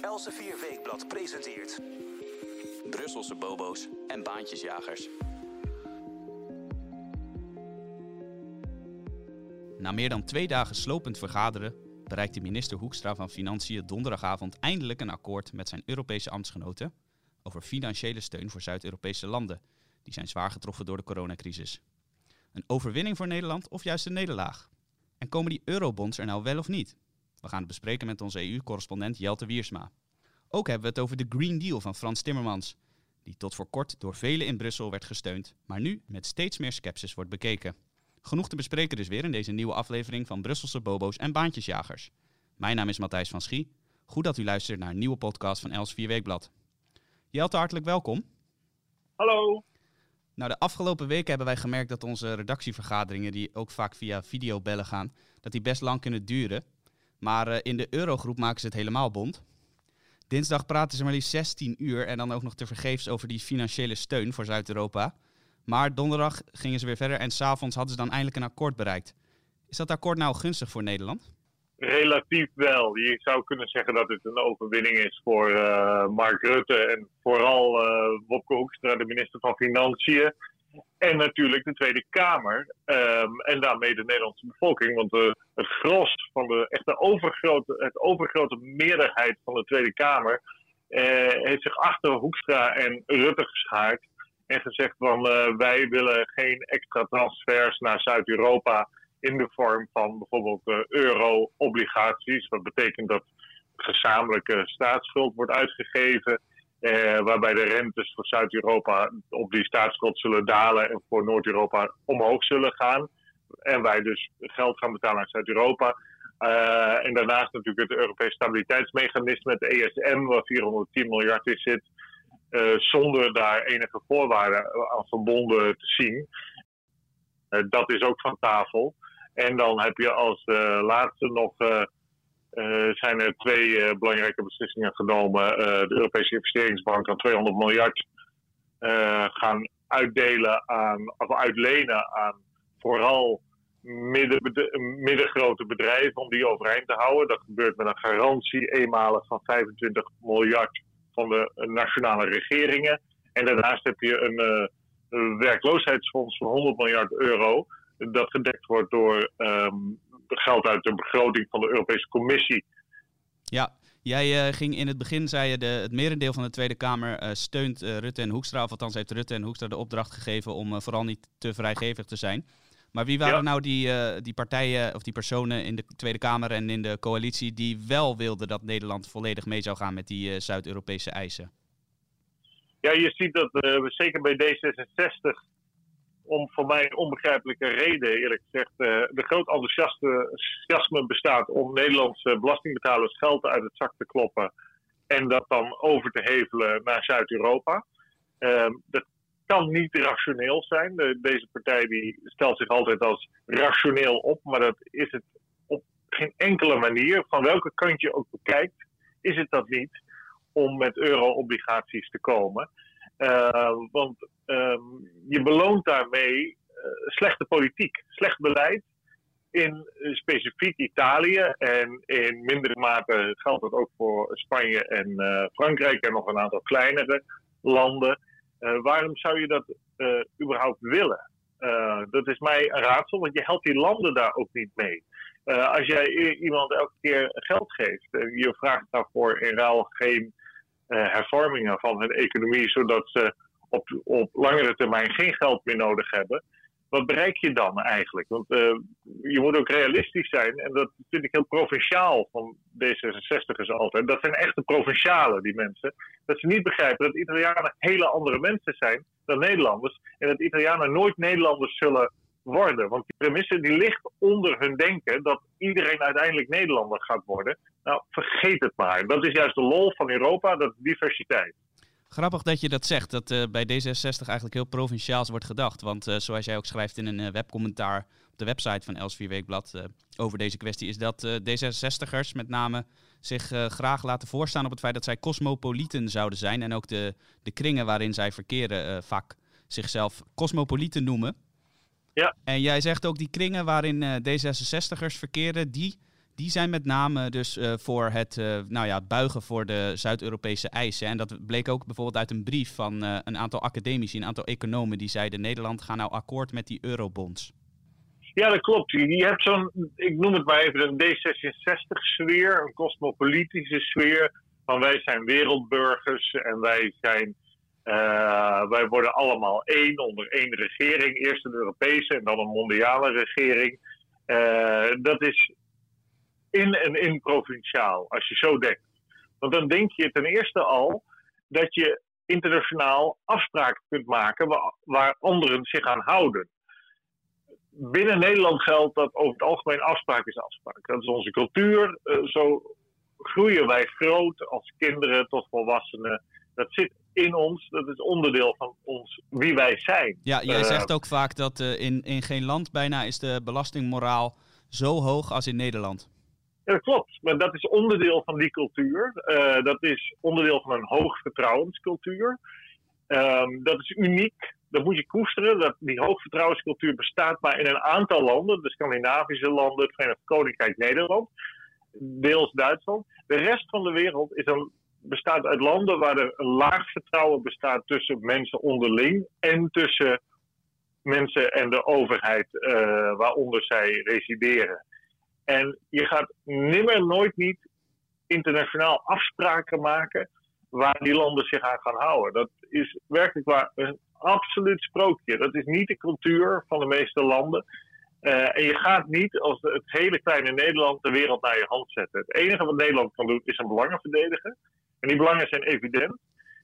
Elsevier Weekblad presenteert... Brusselse bobo's en baantjesjagers. Na meer dan twee dagen slopend vergaderen bereikte minister Hoekstra van Financiën donderdagavond eindelijk een akkoord met zijn Europese ambtsgenoten over financiële steun voor Zuid-Europese landen die zijn zwaar getroffen door de coronacrisis. Een overwinning voor Nederland of juist een nederlaag? En komen die eurobonds er nou wel of niet? We gaan het bespreken met onze EU-correspondent Jelte Wiersma. Ook hebben we het over de Green Deal van Frans Timmermans, die tot voor kort door velen in Brussel werd gesteund, maar nu met steeds meer sceptisch wordt bekeken. Genoeg te bespreken dus weer in deze nieuwe aflevering van Brusselse Bobo's en Baantjesjagers. Mijn naam is Matthijs van Schie. Goed dat u luistert naar een nieuwe podcast van Els 4 Weekblad. Jelte, hartelijk welkom. Hallo. Nou, de afgelopen weken hebben wij gemerkt dat onze redactievergaderingen, die ook vaak via videobellen gaan, dat die best lang kunnen duren. Maar uh, in de Eurogroep maken ze het helemaal bond. Dinsdag praten ze maar liefst 16 uur en dan ook nog tevergeefs over die financiële steun voor Zuid-Europa. Maar donderdag gingen ze weer verder en s'avonds hadden ze dan eindelijk een akkoord bereikt. Is dat akkoord nou gunstig voor Nederland? Relatief wel. Je zou kunnen zeggen dat het een overwinning is voor uh, Mark Rutte en vooral uh, Wopke Hoekstra, de minister van Financiën. En natuurlijk de Tweede Kamer. Um, en daarmee de Nederlandse bevolking. Want de, het gros van de echte overgrote, het overgrote meerderheid van de Tweede Kamer uh, heeft zich achter Hoekstra en Rutte geschaard. En gezegd van uh, wij willen geen extra transfers naar Zuid-Europa in de vorm van bijvoorbeeld euro-obligaties. Wat betekent dat gezamenlijke staatsschuld wordt uitgegeven. Eh, waarbij de rentes voor Zuid-Europa op die staatsschuld zullen dalen en voor Noord-Europa omhoog zullen gaan. En wij dus geld gaan betalen aan Zuid-Europa. Uh, en daarnaast natuurlijk het Europees Stabiliteitsmechanisme, het ESM, waar 410 miljard in zit. Uh, zonder daar enige voorwaarden aan verbonden te zien. Dat is ook van tafel. En dan heb je als laatste nog uh, zijn er twee uh, belangrijke beslissingen genomen. Uh, de Europese investeringsbank kan 200 miljard gaan uitdelen aan, of uitlenen aan vooral midden, middengrote bedrijven om die overeind te houden. Dat gebeurt met een garantie eenmalig van 25 miljard van de nationale regeringen. En daarnaast heb je een, werkloosheidsfonds van 100 miljard euro. Dat gedekt wordt door um, geld uit de begroting van de Europese Commissie. Ja, jij uh, ging in het begin, zei je, de, het merendeel van de Tweede Kamer uh, steunt uh, Rutte en Hoekstra. Of althans heeft Rutte en Hoekstra de opdracht gegeven om vooral niet te vrijgevig te zijn. Maar wie waren ja. nou die, die partijen of die personen in de Tweede Kamer en in de coalitie die wel wilden dat Nederland volledig mee zou gaan met die Zuid-Europese eisen? Ja, je ziet dat we zeker bij D66 om voor mij onbegrijpelijke reden, eerlijk gezegd, uh, de groot enthousiasme bestaat om Nederlandse belastingbetalers geld uit het zak te kloppen en dat dan over te hevelen naar Zuid-Europa. Uh, dat kan niet rationeel zijn. De, deze partij die stelt zich altijd als rationeel op, maar dat is het op geen enkele manier. Van welke kant je ook bekijkt, is het dat niet om met euro-obligaties te komen. Uh, want um, je beloont daarmee uh, slechte politiek, slecht beleid. In uh, specifiek Italië en in mindere mate geldt dat ook voor Spanje en Frankrijk en nog een aantal kleinere landen. waarom zou je dat überhaupt willen? dat is mij een raadsel, want je helpt die landen daar ook niet mee. als jij iemand elke keer geld geeft, je vraagt daarvoor in ruil geen hervormingen van hun economie, zodat ze op, op langere termijn geen geld meer nodig hebben. Wat bereik je dan eigenlijk? Want uh, je moet ook realistisch zijn. En dat vind ik heel provinciaal van D66ers altijd. Dat zijn echte provincialen, die mensen. Dat ze niet begrijpen dat Italianen hele andere mensen zijn dan Nederlanders. En dat Italianen nooit Nederlanders zullen worden. Want die premisse die ligt onder hun denken dat iedereen uiteindelijk Nederlander gaat worden. Nou, vergeet het maar. Dat is juist de lol van Europa, dat diversiteit. Grappig dat je dat zegt, dat uh, bij D66 eigenlijk heel provinciaals wordt gedacht. Want uh, zoals jij ook schrijft in een uh, webcommentaar op de website van Els 4 Weekblad over deze kwestie, is dat D66'ers met name zich graag laten voorstaan op het feit dat zij cosmopolieten zouden zijn. En ook de, de kringen waarin zij verkeren vaak zichzelf cosmopolieten noemen. Ja. En jij zegt ook die kringen waarin D66'ers verkeren, die die zijn met name dus uh, voor het uh, nou ja, buigen voor de Zuid-Europese eisen. En dat bleek ook bijvoorbeeld uit een brief van uh, een aantal academici, een aantal economen, die zeiden Nederland gaat nou akkoord met die eurobonds. Ja, dat klopt. Je hebt zo'n, ik noem het maar even een D66-sfeer, een cosmopolitische sfeer. Van wij zijn wereldburgers en wij zijn wij worden allemaal één onder één regering. Eerst een Europese en dan een mondiale regering. Dat is in en in provinciaal, als je zo denkt. Want dan denk je ten eerste al dat je internationaal afspraken kunt maken waar, waar anderen zich aan houden. Binnen Nederland geldt dat over het algemeen afspraak is afspraak. Dat is onze cultuur. Uh, zo groeien wij groot als kinderen tot volwassenen. Dat zit in ons. Dat is onderdeel van ons, wie wij zijn. Ja, jij uh, zegt ook vaak dat uh, in, in geen land bijna is de belastingmoraal zo hoog als in Nederland. Ja, dat klopt. Maar dat is onderdeel van die cultuur. Uh, dat is onderdeel van een hoogvertrouwenscultuur. Um, dat is uniek. Dat moet je koesteren. Dat, die hoogvertrouwenscultuur bestaat maar in een aantal landen. De Scandinavische landen, het Verenigd Koninkrijk, Nederland. Deels Duitsland. De rest van de wereld is een bestaat uit landen waar er een laag vertrouwen bestaat tussen mensen onderling en tussen mensen en de overheid uh, waaronder zij resideren. En je gaat nimmer nooit niet internationaal afspraken maken waar die landen zich aan gaan houden. Dat is werkelijk waar een absoluut sprookje. Dat is niet de cultuur van de meeste landen. Uh, en je gaat niet als het hele kleine Nederland de wereld naar je hand zetten. Het enige wat Nederland kan doen is een belangen verdedigen. En die belangen zijn evident.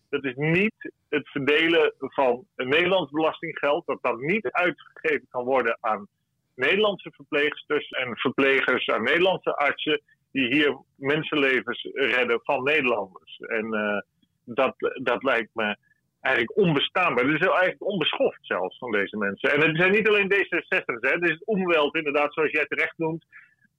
Dat is niet het verdelen van Nederlands belastinggeld, dat dan niet uitgegeven kan worden aan Nederlandse verpleegsters en verplegers, aan Nederlandse artsen, die hier mensenlevens redden van Nederlanders. En uh, dat, dat lijkt me eigenlijk onbestaanbaar. Het is eigenlijk onbeschoft zelfs van deze mensen. En het zijn niet alleen D66'ers, hè. het is het omweld inderdaad, zoals jij terecht noemt.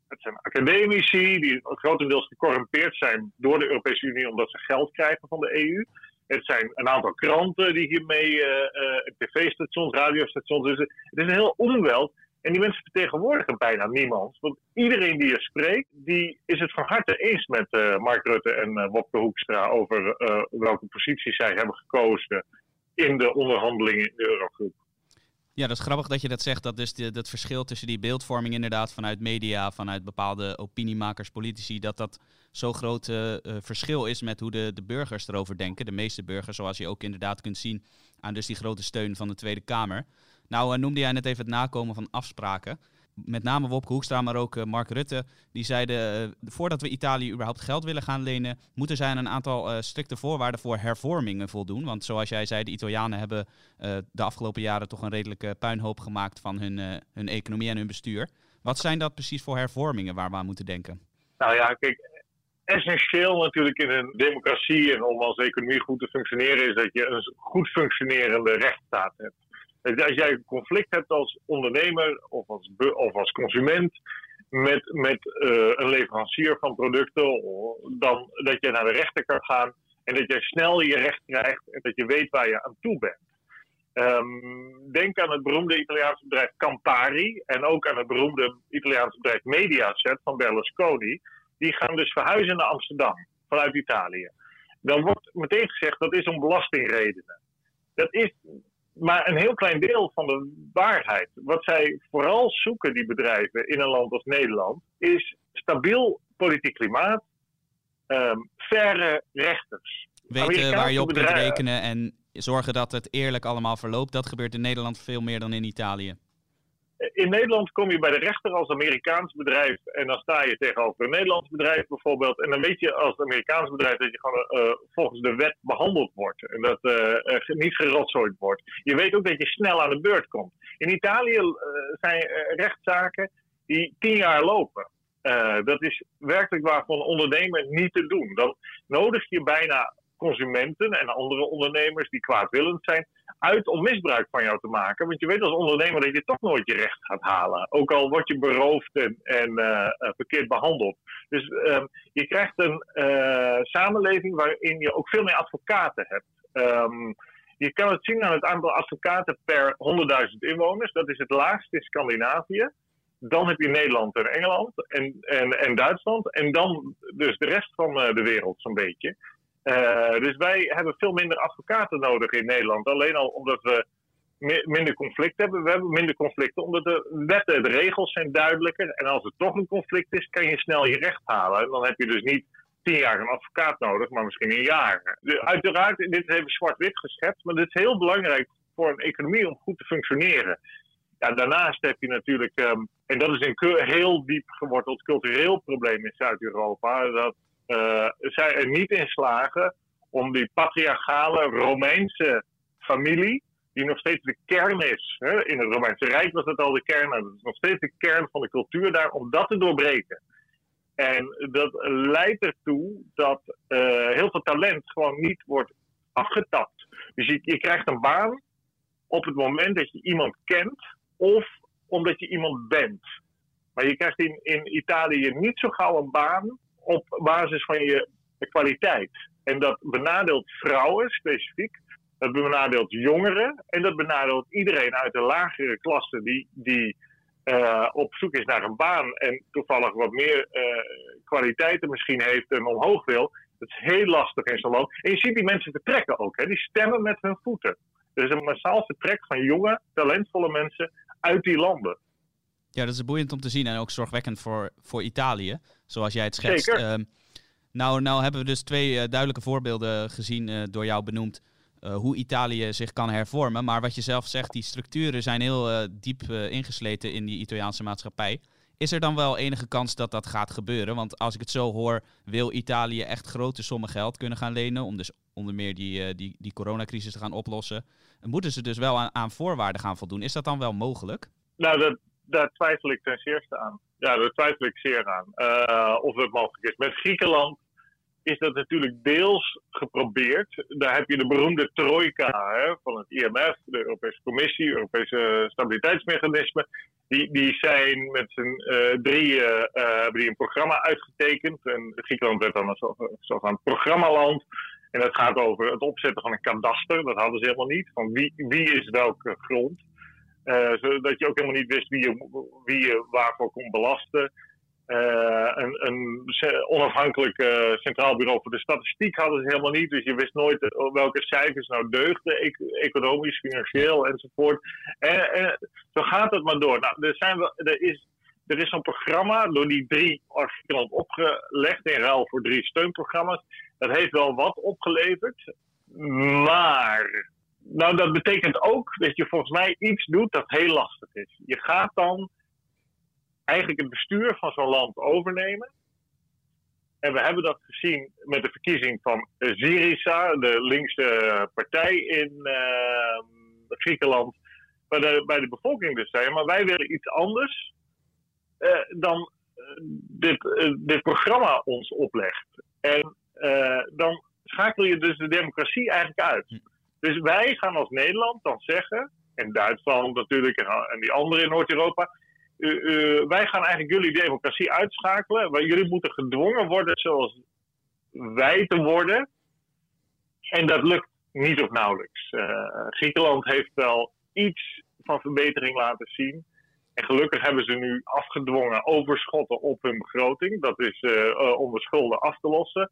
Het zijn academici die grotendeels gecorrumpeerd zijn door de Europese Unie omdat ze geld krijgen van de EU. Het zijn een aantal kranten die hiermee, uh, uh, tv-stations, radiostations. Dus het is een heel omweld. En die mensen vertegenwoordigen bijna niemand. Want iedereen die er spreekt, die is het van harte eens met uh, Mark Rutte en uh, Wopke Hoekstra over uh, welke positie zij hebben gekozen in de onderhandelingen in de Eurogroep. Ja, dat is grappig dat je dat zegt. Dat dus de, dat verschil tussen die beeldvorming inderdaad vanuit media, vanuit bepaalde opiniemakers, politici, dat dat zo groot uh, verschil is met hoe de, de burgers erover denken. De meeste burgers, zoals je ook inderdaad kunt zien aan dus die grote steun van de Tweede Kamer. Nou uh, noemde jij net even het nakomen van afspraken met name Wopke Hoekstra, maar ook uh, Mark Rutte, die zeiden uh, voordat we Italië überhaupt geld willen gaan lenen, moeten zij een aantal strikte voorwaarden voor hervormingen voldoen. Want zoals jij zei, de Italianen hebben de afgelopen jaren toch een redelijke puinhoop gemaakt van hun, hun economie en hun bestuur. Wat zijn dat precies voor hervormingen waar we aan moeten denken? Nou ja, kijk, essentieel natuurlijk in een democratie en om als economie goed te functioneren is dat je een goed functionerende rechtsstaat hebt. Als jij een conflict hebt als ondernemer of als, of als consument met, met uh, een leverancier van producten, dan dat je naar de rechter kan gaan en dat je snel je recht krijgt en dat je weet waar je aan toe bent. Um, denk aan het beroemde Italiaanse bedrijf Campari en ook aan het beroemde Italiaanse bedrijf Mediaset van Berlusconi. Die gaan dus verhuizen naar Amsterdam vanuit Italië. Dan wordt meteen gezegd dat is om belastingredenen. Dat is maar een heel klein deel van de waarheid. Wat zij vooral zoeken, die bedrijven, in een land als Nederland, is stabiel politiek klimaat, um, faire rechters. Weten waar je op kunt rekenen en zorgen dat het eerlijk allemaal verloopt. Dat gebeurt in Nederland veel meer dan in Italië in Nederland kom je bij de rechter als Amerikaans bedrijf en dan sta je tegenover een Nederlands bedrijf bijvoorbeeld. En dan weet je als Amerikaans bedrijf dat je gewoon uh, volgens de wet behandeld wordt en dat uh, niet gerotzooid wordt. Je weet ook dat je snel aan de beurt komt. In Italië zijn rechtszaken die tien jaar lopen. dat is werkelijk waar voor een ondernemer niet te doen. Dan nodig je bijna consumenten en andere ondernemers die kwaadwillend zijn uit om misbruik van jou te maken. Want je weet als ondernemer dat je toch nooit je recht gaat halen. Ook al word je beroofd en, en uh, verkeerd behandeld. Dus uh, je krijgt een uh, samenleving waarin je ook veel meer advocaten hebt. Um, je kan het zien aan het aantal advocaten per 100.000 inwoners. Dat is het laagste in Scandinavië. Dan heb je Nederland en Engeland en, en, en Duitsland. En dan dus de rest van de wereld zo'n beetje. Dus wij hebben veel minder advocaten nodig in Nederland. Alleen al omdat we minder conflict hebben. We hebben minder conflicten omdat de wetten, de regels zijn duidelijker. En als er toch een conflict is, kan je snel je recht halen. En dan heb je dus niet tien jaar een advocaat nodig, maar misschien een jaar. uiteraard, dit even zwart-wit geschetst, maar dit is heel belangrijk voor een economie om goed te functioneren. Ja, daarnaast heb je natuurlijk, ehm, en dat is een heel diep geworteld cultureel probleem in Zuid-Europa, dat zij er niet in slagen om die patriarchale Romeinse familie die nog steeds de kern is. Hè? In het Romeinse Rijk was het al de kern, en dat is nog steeds de kern van de cultuur daar, om dat te doorbreken. En dat leidt ertoe dat uh, heel veel talent gewoon niet wordt afgetapt. Dus je, je krijgt een baan op het moment dat je iemand kent of omdat je iemand bent. Maar je krijgt in, in Italië niet zo gauw een baan op basis van je kwaliteit. En dat benadeelt vrouwen specifiek dat benadeelt jongeren en dat benadeelt iedereen uit de lagere klasse die, die uh, op zoek is naar een baan en toevallig wat meer uh, kwaliteiten misschien heeft en omhoog wil. Dat is heel lastig in zo'n land. En je ziet die mensen vertrekken ook. Hè? Die stemmen met hun voeten. Er is een massaal vertrek van jonge, talentvolle mensen uit die landen. Ja, dat is boeiend om te zien en ook zorgwekkend voor, voor Italië, zoals jij het schetst. Zeker. Uh, nou, nou hebben we dus twee uh, duidelijke voorbeelden gezien, uh, door jou benoemd, uh, hoe Italië zich kan hervormen. Maar wat je zelf zegt, die structuren zijn heel diep ingesleten in die Italiaanse maatschappij. Is er dan wel enige kans dat dat gaat gebeuren? Want als ik het zo hoor, wil Italië echt grote sommen geld kunnen gaan lenen. Om dus onder meer die, die, die coronacrisis te gaan oplossen. En moeten ze dus wel aan, aan voorwaarden gaan voldoen. Is dat dan wel mogelijk? Nou, dat, daar twijfel ik ten zeerste aan. Ja, daar twijfel ik zeer aan. of het mogelijk is. Met Griekenland is dat natuurlijk deels geprobeerd. Daar heb je de beroemde trojka hè, van het IMF, de Europese Commissie, Europese Stabiliteitsmechanisme. Die, die zijn met z'n uh, drieën uh, hebben die een programma uitgetekend. En Griekenland werd dan een zogenaamd programmaland. En dat gaat over het opzetten van een kadaster. Dat hadden ze helemaal niet. Van wie, wie is welke grond. Uh, zodat je ook helemaal niet wist wie je, wie je waarvoor kon belasten. Uh, een, een, onafhankelijk uh, Centraal Bureau voor de Statistiek hadden ze helemaal niet. Dus je wist nooit eh, welke cijfers nou deugden, economisch, financieel enzovoort. En, zo gaat het maar door. Nou, er, zijn er is, er is zo'n programma door die drie Griekenland opgelegd in ruil voor drie steunprogramma's. Dat heeft wel wat opgeleverd. Maar nou, dat betekent ook dat je volgens mij iets doet dat heel lastig is. Je gaat dan eigenlijk het bestuur van zo'n land overnemen. En we hebben dat gezien met de verkiezing van Syriza, de linkse partij in uh, Griekenland. Waar de, bij de bevolking dus zei, maar wij willen iets anders uh, dan uh, dit, dit programma ons oplegt. En dan schakel je dus de democratie eigenlijk uit. Dus wij gaan als Nederland dan zeggen, en Duitsland natuurlijk en, die anderen in Noord-Europa, wij gaan eigenlijk jullie democratie uitschakelen. Jullie moeten gedwongen worden zoals wij te worden. En dat lukt niet of nauwelijks. Uh, Griekenland heeft wel iets van verbetering laten zien. En gelukkig hebben ze nu afgedwongen overschotten op hun begroting. Dat is uh, om de schulden af te lossen.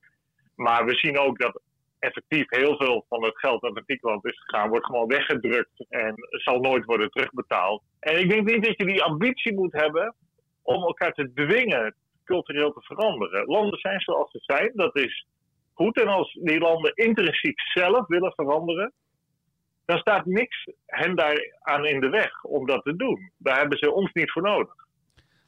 Maar we zien ook dat effectief heel veel van het geld dat naar Griekenland is gegaan, wordt gewoon weggedrukt en zal nooit worden terugbetaald. En ik denk niet dat je die ambitie moet hebben om elkaar te dwingen cultureel te veranderen. Landen zijn zoals ze zijn, dat is goed. En als die landen intrinsiek zelf willen veranderen, dan staat niks hen daar aan in de weg om dat te doen. Daar hebben ze ons niet voor nodig.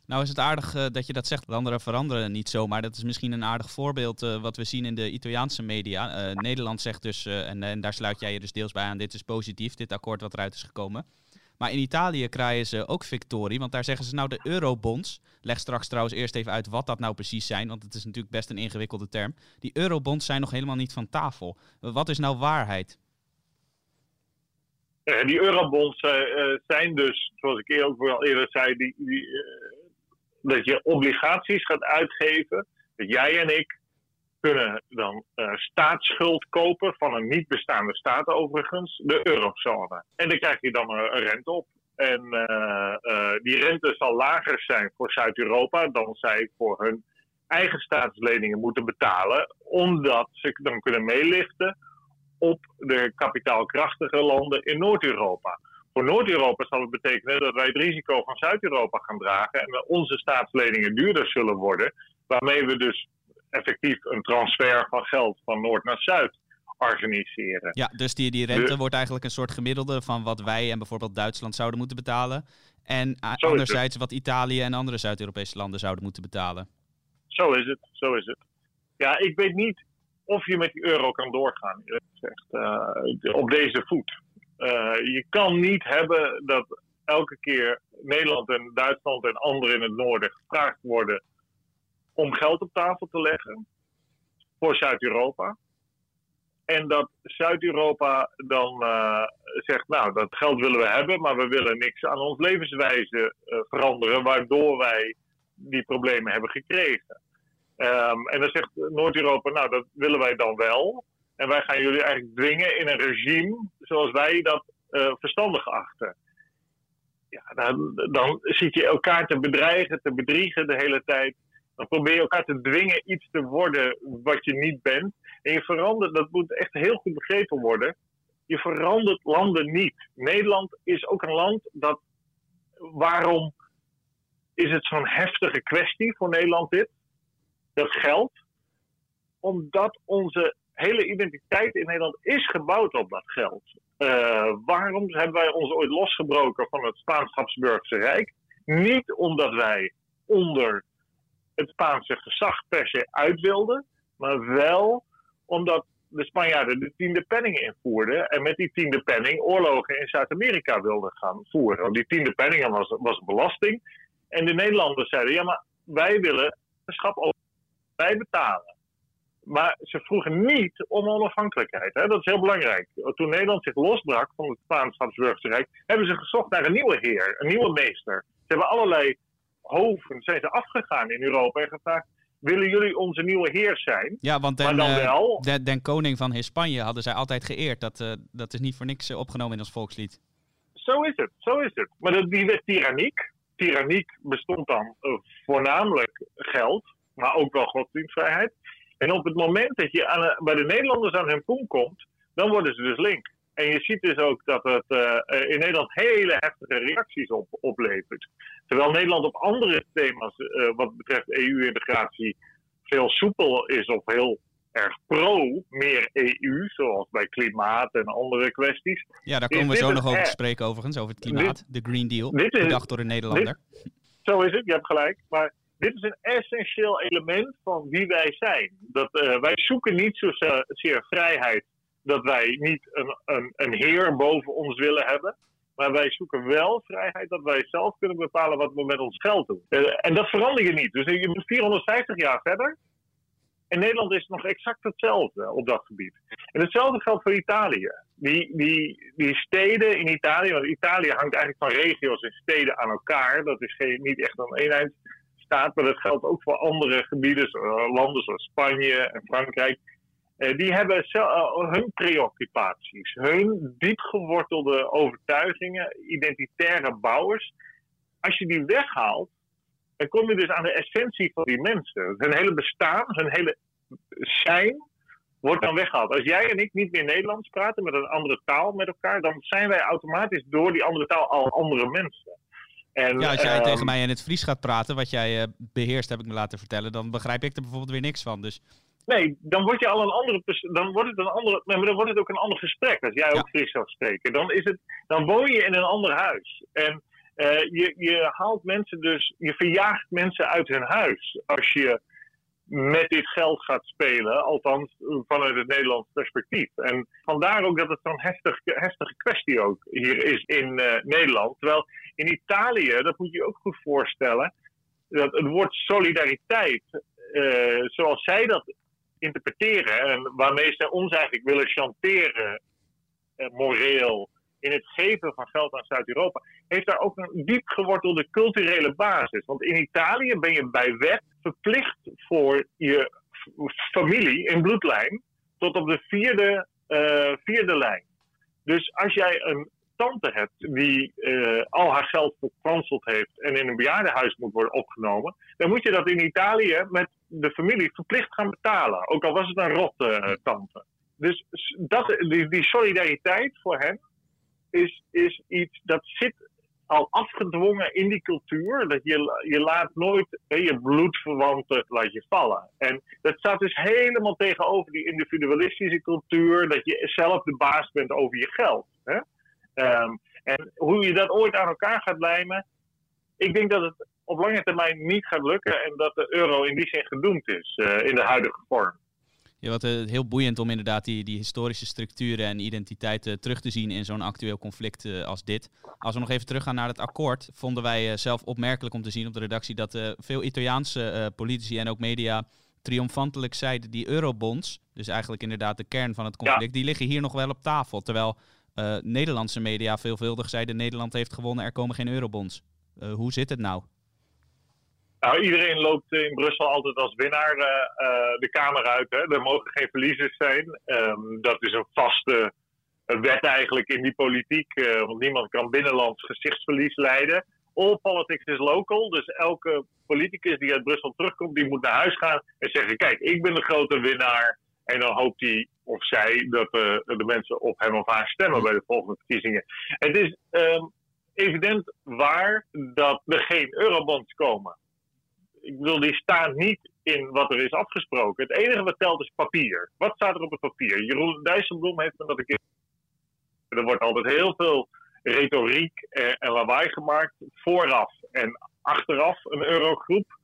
Nou is het aardig uh, dat je dat zegt. Anderen veranderen niet zomaar. Dat is misschien een aardig voorbeeld uh, wat we zien in de Italiaanse media. Uh, Nederland zegt dus, en, en, daar sluit jij je dus deels bij aan, dit is positief, dit akkoord wat eruit is gekomen. Maar in Italië krijgen ze ook victorie, want daar zeggen ze nou de eurobonds. Leg straks trouwens eerst even uit wat dat nou precies zijn, want het is natuurlijk best een ingewikkelde term. Die eurobonds zijn nog helemaal niet van tafel. Wat is nou waarheid? die eurobonds zijn dus, zoals ik ook al eerder zei, die, die dat je obligaties gaat uitgeven. Dat jij en ik kunnen dan uh, staatsschuld kopen van een niet bestaande staat overigens, de eurozone. En daar krijg je dan een, rente op. En die rente zal lager zijn voor Zuid-Europa dan zij voor hun eigen staatsleningen moeten betalen, omdat ze dan kunnen meeliften op de kapitaalkrachtige landen in Noord-Europa. Voor Noord-Europa zal het betekenen dat wij het risico van Zuid-Europa gaan dragen en onze staatsleningen duurder zullen worden, waarmee we dus effectief een transfer van geld van Noord naar Zuid organiseren. Ja, dus die, die rente wordt eigenlijk een soort gemiddelde van wat wij en bijvoorbeeld Duitsland zouden moeten betalen. En anderzijds wat Italië en andere Zuid-Europese landen zouden moeten betalen. Zo is het, zo is het. Ja, ik weet niet of je met die euro kan doorgaan, gezegd, uh, op deze voet. Uh, je kan niet hebben dat elke keer Nederland en Duitsland en anderen in het noorden gevraagd worden om geld op tafel te leggen voor Zuid-Europa. En dat Zuid-Europa dan uh, zegt, nou, dat geld willen we hebben, maar we willen niks aan ons levenswijze uh, veranderen, waardoor wij die problemen hebben gekregen. Um, en dan zegt Noord-Europa, nou, dat willen wij dan wel. En wij gaan jullie eigenlijk dwingen in een regime zoals wij dat uh, verstandig achten. Ja, dan, dan zit je elkaar te bedreigen, te bedriegen de hele tijd. Dan probeer je elkaar te dwingen iets te worden wat je niet bent. En je verandert, dat moet echt heel goed begrepen worden. Je verandert landen niet. Nederland is ook een land dat. Waarom is het zo'n heftige kwestie voor Nederland dit? Dat geld. Omdat onze hele identiteit in Nederland is gebouwd op dat geld. Uh, waarom hebben wij ons ooit losgebroken van het Spaans-Habsburgse Rijk? Niet omdat wij onder het Spaanse gezag per se uit wilden, maar wel omdat de Spanjaarden de tiende penning invoerden en met die tiende penning oorlogen in Zuid-Amerika wilden gaan voeren. Want die tiende penning was, was belasting. En de Nederlanders zeiden, ja maar wij willen een schap over, wij betalen. Maar ze vroegen niet om onafhankelijkheid. Hè? Dat is heel belangrijk. Toen Nederland zich losbrak van het Spaans-Habsburgse Rijk, hebben ze gezocht naar een nieuwe heer, een nieuwe meester. Ze hebben allerlei hoven zijn ze afgegaan in Europa en gevraagd: willen jullie onze nieuwe heer zijn? Ja, want den, dan wel, de, den koning van Hispanje hadden zij altijd geëerd. Dat, uh, dat is niet voor niks uh, opgenomen in ons volkslied. Zo is het, zo is het. Maar dat, die werd tyranniek. Tyranniek bestond dan uh, voornamelijk geld, maar ook wel godsdienstvrijheid. En op het moment dat je aan, bij de Nederlanders aan hun kom komt, dan worden ze dus link. En je ziet dus ook dat het uh, in Nederland hele heftige reacties op, oplevert. Terwijl Nederland op andere thema's, uh, wat betreft EU-integratie, veel soepel is of heel erg pro meer EU, zoals bij klimaat en andere kwesties. Ja, daar komen we zo nog over te spreken overigens, over het klimaat, de Green Deal, dit is, bedacht door een Nederlander. zo is het, je hebt gelijk. Maar dit is een essentieel element van wie wij zijn. Dat, uh, wij zoeken niet zozeer vrijheid dat wij niet een, een, een heer boven ons willen hebben. Maar wij zoeken wel vrijheid dat wij zelf kunnen bepalen wat we met ons geld doen. Uh, en dat verander je niet. Dus je moet 450 jaar verder. En Nederland is nog exact hetzelfde op dat gebied. En hetzelfde geldt voor Italië. Die, die, die steden in Italië, want Italië hangt eigenlijk van regio's en steden aan elkaar. Dat is geen, niet echt een eenheidsstaat, maar dat geldt ook voor andere gebieden, landen zoals Spanje en Frankrijk. Uh, die hebben uh, hun preoccupaties, hun diepgewortelde overtuigingen, identitaire bouwers. Als je die weghaalt, dan kom je dus aan de essentie van die mensen. Hun hele bestaan, hun hele zijn wordt dan weggehaald. Als jij en ik niet meer Nederlands praten met een andere taal met elkaar, dan zijn wij automatisch door die andere taal al andere mensen. En, ja, als jij tegen ehm, mij in het Fries gaat praten, wat jij uh, beheerst, heb ik me laten vertellen, dan begrijp ik er bijvoorbeeld weer niks van. Dus Nee, dan word je al een andere. Dan wordt het een andere. Maar dan wordt het ook een ander gesprek. Als jij ook Fries zou spreken. Dan, is het, dan woon je in een ander huis. En uh, je, je haalt mensen dus. Je verjaagt mensen uit hun huis. Als je met dit geld gaat spelen. Althans, vanuit het Nederlands perspectief. En vandaar ook dat het zo'n heftig, heftige kwestie ook hier is in uh, Nederland. Terwijl in Italië, dat moet je ook goed voorstellen. Dat het woord solidariteit. Uh, zoals zij dat interpreteren en waarmee ze ons eigenlijk willen chanteren, eh, moreel, in het geven van geld aan Zuid-Europa, heeft daar ook een diep gewortelde culturele basis. Want in Italië ben je bij wet verplicht voor je familie in bloedlijn tot op de vierde, uh, vierde lijn. Dus als jij een tante hebt die uh, al haar geld verkwanseld heeft en in een bejaardenhuis moet worden opgenomen, dan moet je dat in Italië met de familie verplicht gaan betalen. Ook al was het een rotte uh, tante. Dus dat, die, die solidariteit voor hen is, is iets dat zit al afgedwongen in die cultuur. Dat je, je laat nooit je bloedverwanten laat je vallen. En dat staat dus helemaal tegenover die individualistische cultuur. Dat je zelf de baas bent over je geld. Hè? Um, en hoe je dat ooit aan elkaar gaat lijmen. Ik denk dat het op lange termijn niet gaat lukken. En dat de euro in die zin gedoemd is uh, in de huidige vorm. Ja, wat uh, heel boeiend om inderdaad die, die historische structuren en identiteiten terug te zien in zo'n actueel conflict uh, als dit. Als we nog even teruggaan naar het akkoord, vonden wij uh, zelf opmerkelijk om te zien op de redactie dat veel Italiaanse politici en ook media triomfantelijk zeiden die eurobonds, dus eigenlijk inderdaad de kern van het conflict, ja. die liggen hier nog wel op tafel. Terwijl Nederlandse media veelvuldig zeiden Nederland heeft gewonnen, er komen geen eurobonds. hoe zit het nou? Nou, iedereen loopt in Brussel altijd als winnaar uh, uh, de Kamer uit. Hè. Er mogen geen verliezers zijn. Um, dat is een vaste wet eigenlijk in die politiek. Uh, want niemand kan binnenlands gezichtsverlies leiden. All politics is local. Dus elke politicus die uit Brussel terugkomt, die moet naar huis gaan en zeggen: Kijk, ik ben de grote winnaar. En dan hoopt hij of zij dat de mensen op hem of haar stemmen bij de volgende verkiezingen. Het is um, evident waar dat er geen eurobonds komen ik bedoel, die staan niet in wat er is afgesproken. Het enige wat telt is papier. Wat staat er op het papier? Jeroen Dijsselbloem heeft me dat een keer. Er wordt altijd heel veel retoriek en, lawaai gemaakt. Vooraf en achteraf een eurogroep.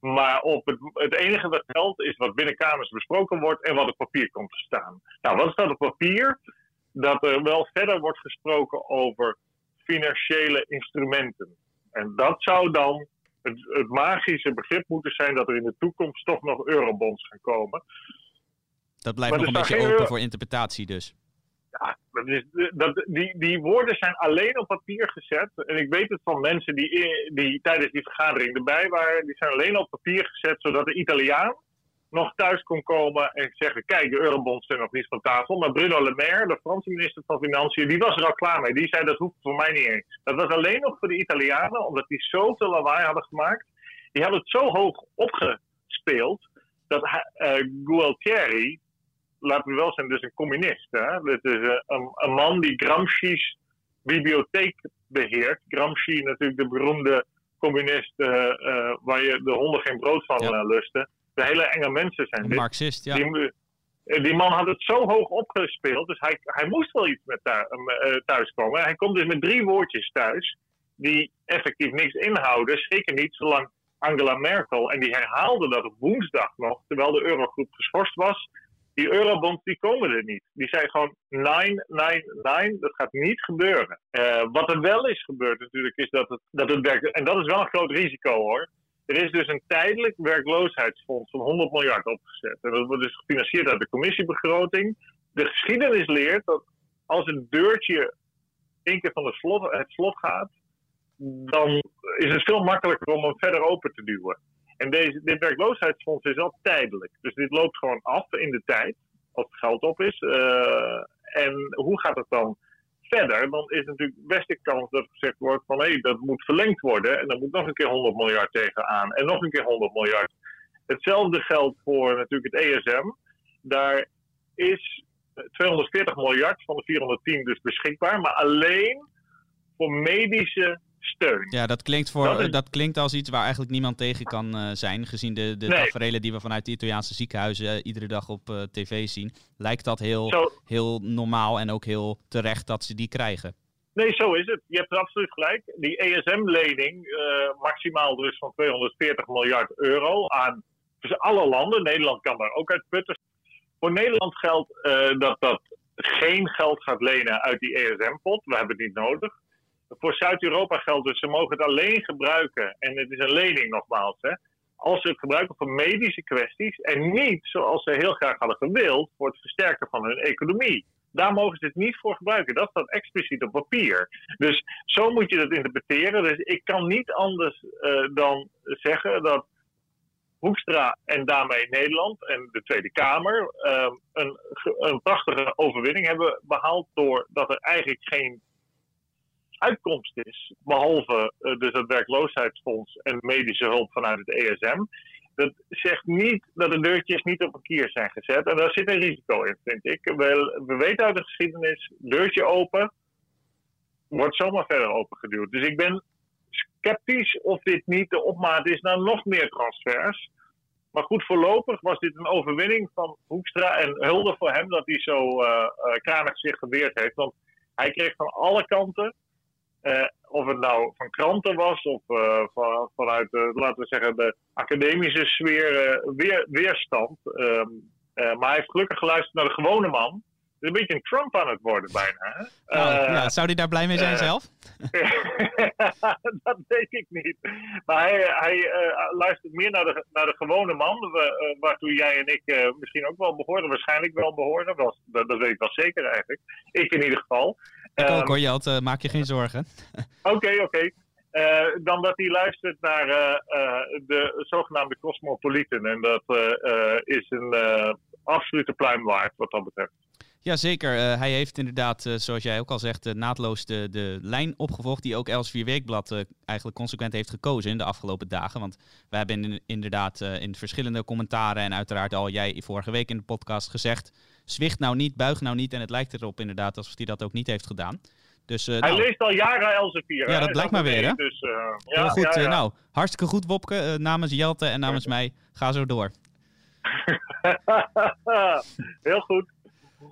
Maar op het, het enige wat telt is wat binnen kamers besproken wordt en wat op papier komt te staan. Nou, wat staat op papier? Dat er wel verder wordt gesproken over financiële instrumenten. En dat zou dan het, het, magische begrip moeten zijn dat er in de toekomst toch nog eurobonds gaan komen. Dat blijft nog een beetje open voor interpretatie dus. Ja, dat is, dat, die, die woorden zijn alleen op papier gezet. En ik weet het van mensen die, die tijdens die vergadering erbij waren. Die zijn alleen op papier gezet, zodat de Italiaan nog thuis kon komen en zeggen: Kijk, de eurobonds zijn nog niet van tafel. Maar Bruno Le Maire, de Franse minister van Financiën, die was er al klaar mee. Die zei: Dat hoeft voor mij niet eens. Dat was alleen nog voor de Italianen, omdat die zoveel lawaai hadden gemaakt. Die hadden het zo hoog opgespeeld dat uh, Gualtieri, laten we wel zijn, dus een communist. Hè? Dit is uh, een, een, man die Gramsci's bibliotheek beheert. Gramsci, natuurlijk de beroemde communist uh, waar je de honden geen brood van ja. lusten de hele enge mensen zijn dit. Marxist, ja. Die, eh, die, man had het zo hoog opgespeeld, dus hij, hij moest wel iets met thuis, uh, thuiskomen. Hij komt dus met drie woordjes thuis, die effectief niks inhouden. Zeker niet zolang Angela Merkel, en die herhaalde dat op woensdag nog, terwijl de eurogroep geschorst was. Die eurobonds die komen er niet. Die zei gewoon 999, dat gaat niet gebeuren. Uh, wat er wel is gebeurd natuurlijk, is dat het, dat het werkt. En dat is wel een groot risico hoor er is dus een tijdelijk werkloosheidsfonds van 100 miljard opgezet. En dat wordt dus gefinancierd uit de commissiebegroting. De geschiedenis leert dat als een deurtje één keer van slot, het slot gaat, dan is het veel makkelijker om hem verder open te duwen. En deze, dit werkloosheidsfonds is al tijdelijk. Dus dit loopt gewoon af in de tijd, als het geld op is. Uh, en hoe gaat het dan verder, dan is natuurlijk best de kans dat gezegd wordt van hé, hey, dat moet verlengd worden en dan moet nog een keer 100 miljard tegenaan en nog een keer 100 miljard. Hetzelfde geldt voor natuurlijk het ESM. Daar is 240 miljard van de 410 dus beschikbaar, maar alleen voor medische steun. Ja, dat klinkt, voor, dat, klinkt als iets waar eigenlijk niemand tegen kan uh, zijn. Gezien de, de nee. tafereelen die we vanuit de Italiaanse ziekenhuizen uh, iedere dag op uh, tv zien. Lijkt dat heel, zo. heel normaal en ook heel terecht dat ze die krijgen. Nee, zo is het. Je hebt er absoluut gelijk. Die ESM-lening, maximaal dus van 240 miljard euro aan dus alle landen. Nederland kan daar ook uit putten. Voor Nederland geldt dat dat geen geld gaat lenen uit die ESM-pot. We hebben het niet nodig voor Zuid-Europa geldt dus, ze mogen het alleen gebruiken, en het is een lening nogmaals, hè, als ze het gebruiken voor medische kwesties en niet zoals ze heel graag hadden gewild voor het versterken van hun economie. Daar mogen ze het niet voor gebruiken. Dat staat expliciet op papier. Dus zo moet je dat interpreteren. Dus ik kan niet anders uh, dan zeggen dat Hoekstra en daarmee Nederland en de Tweede Kamer uh, een, een prachtige overwinning hebben behaald. Doordat er eigenlijk geen uitkomst is, behalve uh, dus het werkloosheidsfonds en medische hulp vanuit het ESM, dat zegt niet dat de deurtjes niet op een kier zijn gezet. En daar zit een risico in, vind ik. We, we weten uit de geschiedenis, deurtje open, wordt zomaar verder opengeduwd. Dus ik ben sceptisch of dit niet de opmaat is naar nog meer transfers. Maar goed, voorlopig was dit een overwinning van Hoekstra. En hulde voor hem dat hij zo uh, kranig zich geweerd heeft. Want hij kreeg van alle kanten, uh, of het nou van kranten was of van, vanuit, laten we zeggen, de academische sfeer, weer, weerstand. Ehm, maar hij heeft gelukkig geluisterd naar de gewone man een beetje een Trump aan het worden bijna. Hè? Nou, ja, zou hij daar blij mee zijn zelf? dat weet ik niet. Maar hij, hij luistert meer naar de, naar de gewone man, waartoe jij en ik misschien ook wel behoorden, waarschijnlijk wel behoorden. Dat, dat, weet ik wel zeker eigenlijk. Ik in ieder geval. Ik ook hoor, Jelt, maak je geen zorgen. Oké, oké. Okay, okay. dan dat hij luistert naar de zogenaamde cosmopolieten. En dat is een absolute pluim waard wat dat betreft. Jazeker, uh, hij heeft inderdaad, uh, zoals jij ook al zegt, uh, naadloos de, de lijn opgevolgd die ook Els Weekblad eigenlijk consequent heeft gekozen in de afgelopen dagen. Want wij hebben in, inderdaad in verschillende commentaren en uiteraard al jij vorige week in de podcast gezegd, zwicht nou niet, buig nou niet. En het lijkt erop inderdaad alsof hij dat ook niet heeft gedaan. Dus, hij nou, leest al jaren Elsevier. Ja, dat blijkt maar weer, hè? Dus, ja, Heel goed, ja, ja. nou, hartstikke goed Wopke, namens Jelte en namens mij, ga zo door. Heel goed.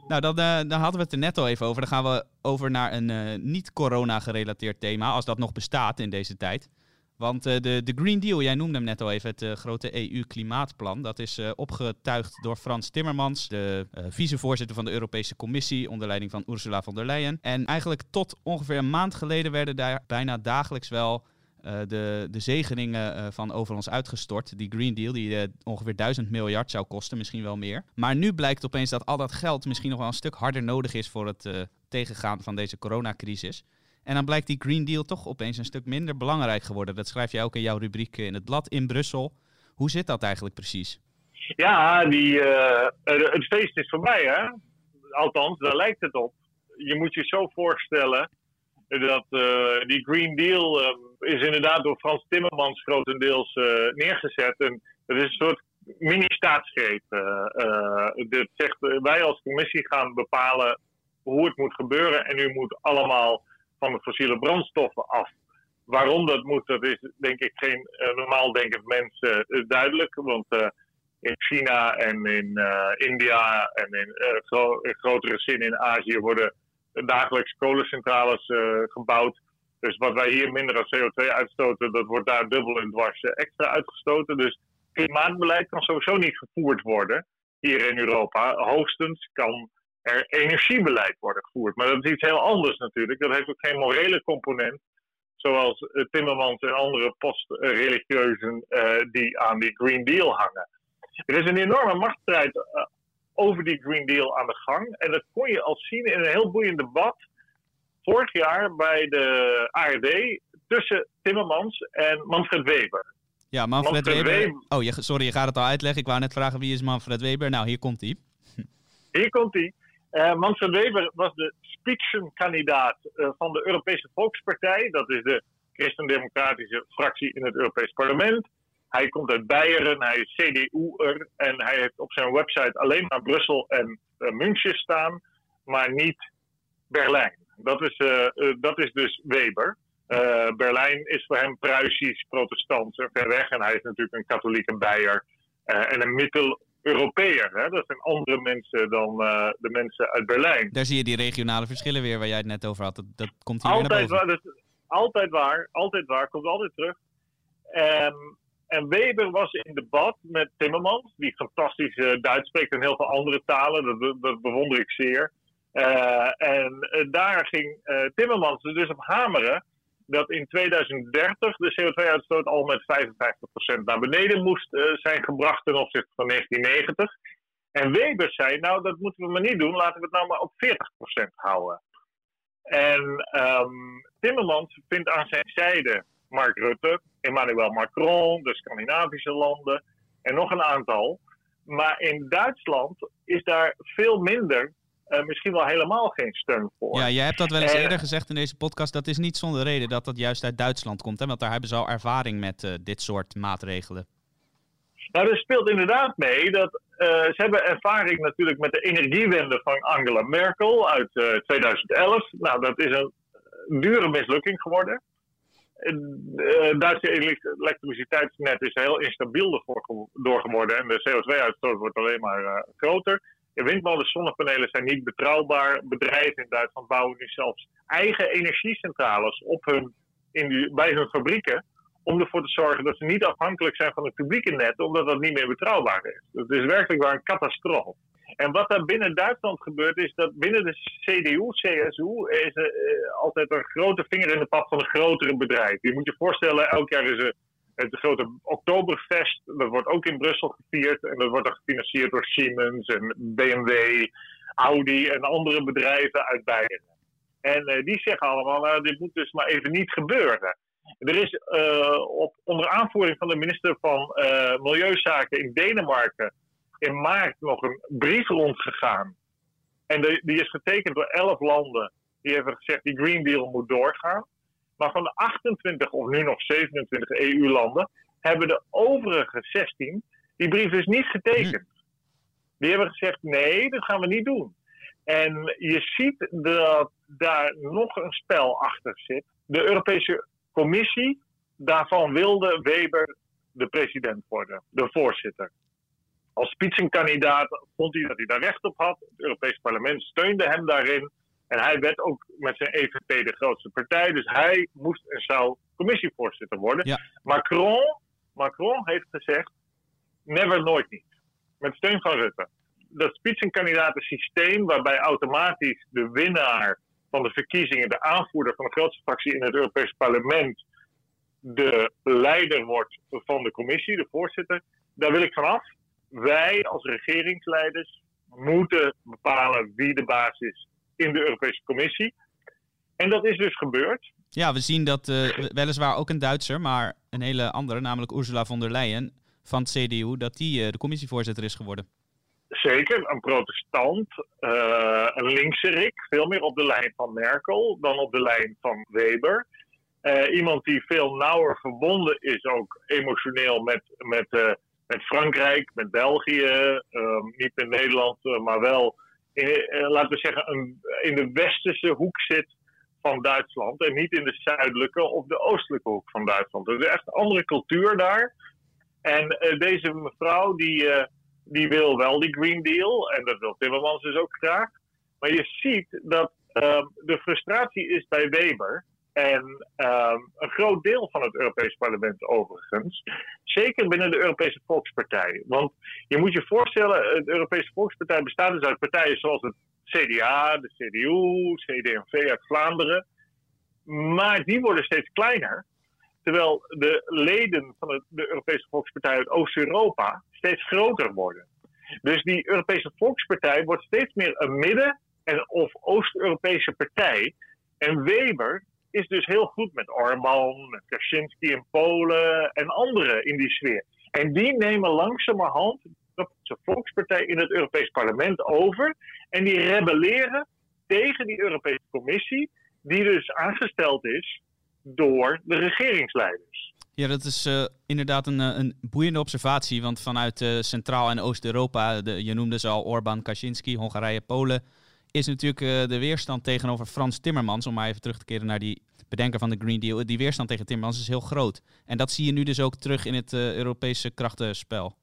Nou, dan, uh, dan hadden we het er net al even over. Dan gaan we over naar een uh, niet-corona-gerelateerd thema, als dat nog bestaat in deze tijd. Want uh, de, de Green Deal, jij noemde hem net al even, het grote EU-klimaatplan. Dat is opgetuigd door Frans Timmermans, de vicevoorzitter van de Europese Commissie, onder leiding van Ursula von der Leyen. En eigenlijk tot ongeveer een maand geleden werden daar bijna dagelijks wel de, de zegeningen van over ons uitgestort. Die Green Deal, die ongeveer 1000 miljard zou kosten, misschien wel meer. Maar nu blijkt opeens dat al dat geld misschien nog wel een stuk harder nodig is voor het tegengaan van deze coronacrisis. En dan blijkt die Green Deal toch opeens een stuk minder belangrijk geworden. Dat schrijf jij ook in jouw rubriek in het blad in Brussel. Hoe zit dat eigenlijk precies? Ja, die, het feest is voorbij, hè? Althans, daar lijkt het op. Je moet je zo voorstellen dat die Green Deal is inderdaad door Frans Timmermans grotendeels neergezet. En het is een soort mini-staatsgreep. Dit zegt, wij als commissie gaan bepalen hoe het moet gebeuren. En u moet allemaal van de fossiele brandstoffen af. Waarom dat moet, dat is denk ik geen normaal denkend mens duidelijk. Want in China en in India en in, gro in grotere zin in Azië worden dagelijks kolencentrales gebouwd dus wat wij hier minder als CO2 uitstoten, dat wordt daar dubbel en dwars eh, extra uitgestoten. Dus klimaatbeleid kan sowieso niet gevoerd worden hier in Europa. Hoogstens kan er energiebeleid worden gevoerd. Maar dat is iets heel anders natuurlijk. Dat heeft ook geen morele component. Zoals eh, Timmermans en andere post-religieuzen uh, die aan die Green Deal hangen. Er is een enorme machtsstrijd uh, over die Green Deal aan de gang. En dat kon je al zien in een heel boeiend debat vorig jaar bij de ARD tussen Timmermans en Manfred Weber. Ja, Manfred, Weber. Oh, je, sorry, je gaat het al uitleggen. Ik wou net vragen wie is Manfred Weber. Nou, hier komt hij. Hier komt hij. Uh, Manfred Weber was de spitsenkandidaat uh, van de Europese Volkspartij. Dat is de christendemocratische fractie in het Europees Parlement. Hij komt uit Beieren, hij is CDU'er en hij heeft op zijn website alleen maar Brussel en uh, München staan, maar niet Berlijn. Dat is, dat is dus Weber. Berlijn is voor hem Pruisisch, protestants ver weg. En hij is natuurlijk een katholieke Beier en een Mittel-Europeër. Dat zijn andere mensen dan de mensen uit Berlijn. Daar zie je die regionale verschillen weer waar jij het net over had. Dat, dat komt hier altijd weer naar boven. Waar, altijd waar, altijd waar, komt altijd terug. Um, en Weber was in debat met Timmermans, die fantastisch Duits spreekt en heel veel andere talen. Dat, dat bewonder ik zeer. Uh, en daar ging Timmermans dus op hameren dat in 2030 de CO2-uitstoot al met 55% naar beneden moest zijn gebracht ten opzichte van 1990. En Weber zei, nou dat moeten we maar niet doen, laten we het nou maar op 40% houden. En um, Timmermans vindt aan zijn zijde Mark Rutte, Emmanuel Macron, de Scandinavische landen en nog een aantal. Maar in Duitsland is daar veel minder misschien wel helemaal geen steun voor. Ja, jij hebt dat wel eens eerder gezegd in deze podcast. Dat is niet zonder reden dat dat juist uit Duitsland komt. Hè? Want daar hebben ze al ervaring met dit soort maatregelen. Nou, er speelt inderdaad mee dat ze hebben ervaring natuurlijk met de energiewende van Angela Merkel uit 2011. Nou, dat is een dure mislukking geworden. Het Duitse elektriciteitsnet is heel instabiel door geworden en de CO2-uitstoot wordt alleen maar groter. Windmolens, zonnepanelen zijn niet betrouwbaar. Bedrijven in Duitsland bouwen nu zelfs eigen energiecentrales op hun, in bij hun fabrieken. Om ervoor te zorgen dat ze niet afhankelijk zijn van het publieke net, omdat dat niet meer betrouwbaar is. Het is werkelijk waar een catastrofe. En wat er binnen Duitsland gebeurt, is dat binnen de CDU, CSU, is uh, altijd een grote vinger in de pap van de grotere bedrijven. Je moet je voorstellen, elk jaar is er het grote Oktoberfest. Dat wordt ook in Brussel gevierd. En dat wordt dan gefinancierd door Siemens en BMW, Audi en andere bedrijven uit Beieren. En uh, die zeggen allemaal, nou, dit moet dus maar even niet gebeuren. Er is uh, op, onder aanvoering van de minister van uh, Milieuzaken in Denemarken in maart nog een brief rondgegaan. En die is getekend door elf landen. Die hebben gezegd die Green Deal moet doorgaan. Maar van de 28 of nu nog 27 EU-landen hebben de overige 16 die brief dus niet getekend. Die hebben gezegd nee, dat gaan we niet doen. En je ziet dat daar nog een spel achter zit. De Europese Commissie, daarvan wilde Weber de president worden, de voorzitter. Als spitsenkandidaat vond hij dat hij daar recht op had. Het Europees Parlement steunde hem daarin. En hij werd ook met zijn EVP de grootste partij. Dus hij moest en zou commissievoorzitter worden. Macron, Macron heeft gezegd: never, nooit niet. Met steun van Rutte. Dat spitsenkandidatensysteem, waarbij automatisch de winnaar van de verkiezingen, de aanvoerder van de grootste fractie in het Europees Parlement, de leider wordt van de commissie, de voorzitter. Daar wil ik vanaf wij als regeringsleiders moeten bepalen wie de baas is in de Europese Commissie. En dat is dus gebeurd. Ja, we zien dat uh, weliswaar ook een Duitser, maar een hele andere, namelijk Ursula von der Leyen van het CDU, dat die uh, de commissievoorzitter is geworden. Zeker, een protestant, uh, een linkserik, veel meer op de lijn van Merkel dan op de lijn van Weber. iemand die veel nauwer verbonden is, ook emotioneel, met, met met Frankrijk, met België, niet in Nederland, eh, maar wel eh, laten we zeggen, een, in de westerse hoek zit van Duitsland en niet in de zuidelijke of de oostelijke hoek van Duitsland. Er is echt een andere cultuur daar. En eh, deze mevrouw die, die wil wel die Green Deal en dat wil Timmermans dus ook graag. Maar je ziet dat ehm, de frustratie is bij Weber en ehm, een groot deel van het Europees Parlement overigens. Zeker binnen de Europese Volkspartij. Want je moet je voorstellen, de Europese Volkspartij bestaat dus uit partijen zoals het CDA, de CDU, CD&V uit Vlaanderen. Maar die worden steeds kleiner. Terwijl de leden van de Europese Volkspartij uit Oost-Europa steeds groter worden. Dus die Europese Volkspartij wordt steeds meer een midden- en of Oost-Europese partij. En Weber is dus heel goed met Orban, met Kaczynski in Polen en anderen in die sfeer. En die nemen langzamerhand de Volkspartij in het Europees Parlement over. En die rebelleren tegen die Europese Commissie, die dus aangesteld is door de regeringsleiders. Ja, dat is uh, inderdaad een, eh, een boeiende observatie. Want vanuit uh, Centraal- en Oost-Europa, je noemde ze al Orbán, Kaczynski, Hongarije, Polen is natuurlijk uh, de weerstand tegenover Frans Timmermans, om maar even terug te keren naar die bedenker van de Green Deal. Die weerstand tegen Timmermans is heel groot. En dat zie je nu dus ook terug in het uh, Europese krachtenspel.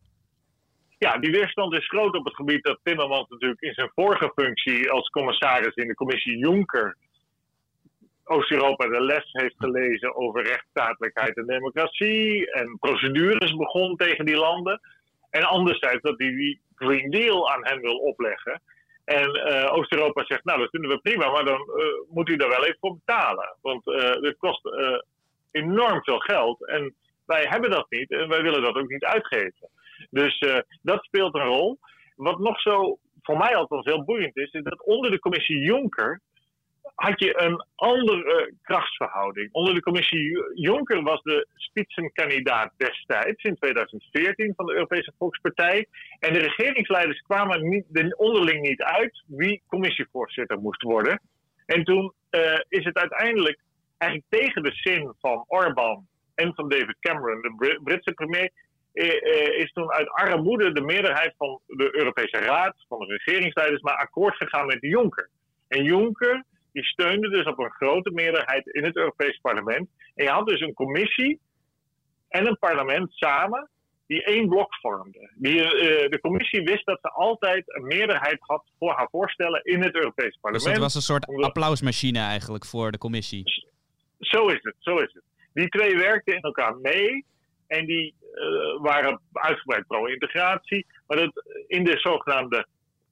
Ja, die weerstand is groot op het gebied dat Timmermans natuurlijk in zijn vorige functie als commissaris in de commissie Juncker Oost-Europa de les heeft gelezen over rechtsstatelijkheid en democratie en procedures begon tegen die landen. En anderzijds dat hij die Green Deal aan hen wil opleggen. En uh, Oost-Europa zegt, nou dat vinden we prima, maar dan uh, moet u daar wel even voor betalen. Want uh, dit kost enorm veel geld en wij hebben dat niet en wij willen dat ook niet uitgeven. Dus dat speelt een rol. Wat nog zo voor mij althans heel boeiend is, is dat onder de commissie Juncker had je een andere krachtsverhouding. Onder de commissie Jonker was de spitsenkandidaat destijds, in 2014, van de Europese Volkspartij. En de regeringsleiders kwamen niet, onderling niet uit wie commissievoorzitter moest worden. En toen uh, is het uiteindelijk eigenlijk tegen de zin van Orbán en van David Cameron, de Britse premier, uh, is toen uit armoede de meerderheid van de Europese Raad, van de regeringsleiders, maar akkoord gegaan met Jonker. En Juncker die steunde dus op een grote meerderheid in het Europees Parlement. En je had dus een commissie en een parlement samen die één blok vormden. Die, uh, de commissie wist dat ze altijd een meerderheid had voor haar voorstellen in het Europees Parlement. Dus het was een soort applausmachine eigenlijk voor de commissie. Zo is het, zo is het. Die twee werkten in elkaar mee en die uh, waren uitgebreid pro-integratie. Maar dat in de zogenaamde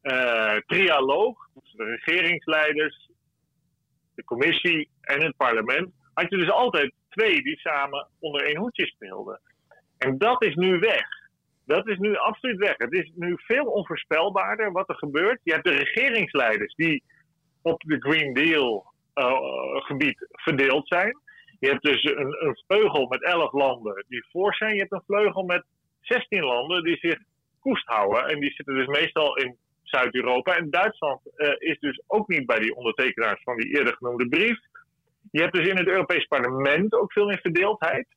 uh, trialoog, dus de regeringsleiders, de commissie en het parlement, had je dus altijd twee die samen onder één hoedje speelden. En dat is nu weg. Dat is nu absoluut weg. Het is nu veel onvoorspelbaarder wat er gebeurt. Je hebt de regeringsleiders die op de Green Deal uh, gebied verdeeld zijn. Je hebt dus een, een, vleugel met 11 landen die voor zijn. Je hebt een vleugel met 16 landen die zich koest houden. En die zitten dus meestal in Zuid-Europa. En Duitsland uh, is dus ook niet bij die ondertekenaars van die eerder genoemde brief. Je hebt dus in het Europees Parlement ook veel meer verdeeldheid.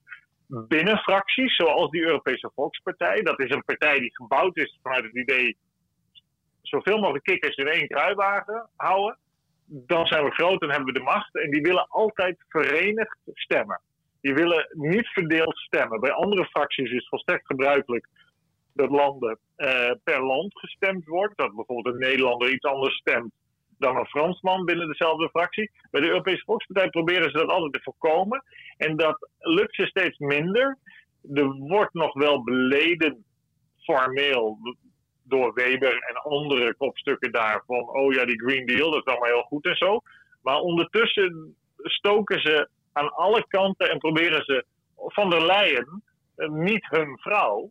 Binnen fracties, zoals die Europese Volkspartij. Dat is een partij die gebouwd is vanuit het idee zoveel mogelijk kikkers in één kruiwagen houden. Dan zijn we groot en hebben we de macht. En die willen altijd verenigd stemmen. Die willen niet verdeeld stemmen. Bij andere fracties is het volstrekt gebruikelijk dat landen uh, per land gestemd wordt. Dat bijvoorbeeld een Nederlander iets anders stemt dan een Fransman binnen dezelfde fractie. Bij de Europese Volkspartij proberen ze dat altijd te voorkomen. En dat lukt ze steeds minder. Er wordt nog wel beleden formeel door Weber en andere kopstukken daarvan. Oh ja, die Green Deal, dat is allemaal heel goed en zo. Maar ondertussen stoken ze aan alle kanten en proberen ze van der Leyen, eh, niet hun vrouw,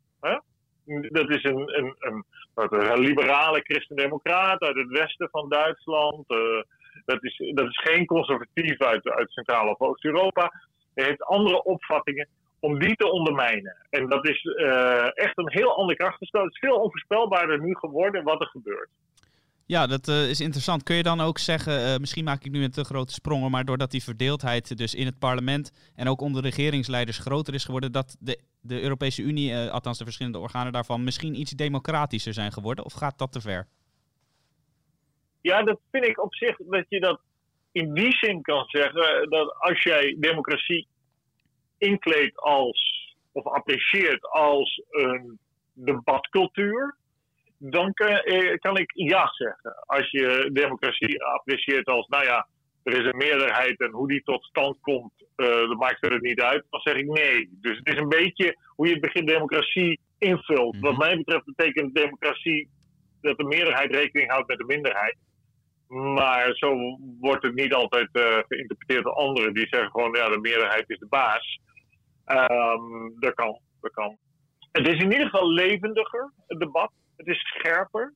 dat is een, een, een, een liberale christendemocraat uit het westen van Duitsland. Uh, dat, is, dat is geen conservatief uit, uit Centraal- of Oost-Europa. Hij heeft andere opvattingen om die te ondermijnen. En dat is uh, echt een heel ander krachtenspel. Het is veel onvoorspelbaarder nu geworden wat er gebeurt. Ja, dat uh, is interessant. Kun je dan ook zeggen, uh, misschien maak ik nu een te grote sprongen, maar doordat die verdeeldheid dus in het parlement en ook onder regeringsleiders groter is geworden, dat de, de Europese Unie, uh, althans de verschillende organen daarvan, misschien iets democratischer zijn geworden? Of gaat dat te ver? Ja, dat vind ik op zich dat je dat in die zin kan zeggen, dat als jij democratie inkleedt als, of apprecieert als een debatcultuur, dan kan, eh, kan, ik ja zeggen. Als je democratie apprecieert als, nou ja, er is een meerderheid en hoe die tot stand komt, uh, dat maakt er niet uit, dan zeg ik nee. Dus het is een beetje hoe je het begin democratie invult. Wat mhm. mij betreft betekent democratie dat de meerderheid rekening houdt met de minderheid. Maar zo wordt het niet altijd uh, geïnterpreteerd door anderen. Die zeggen gewoon, ja, de meerderheid is de baas. Um, dat kan, dat kan. Het is in ieder geval levendiger, het debat. Het is scherper.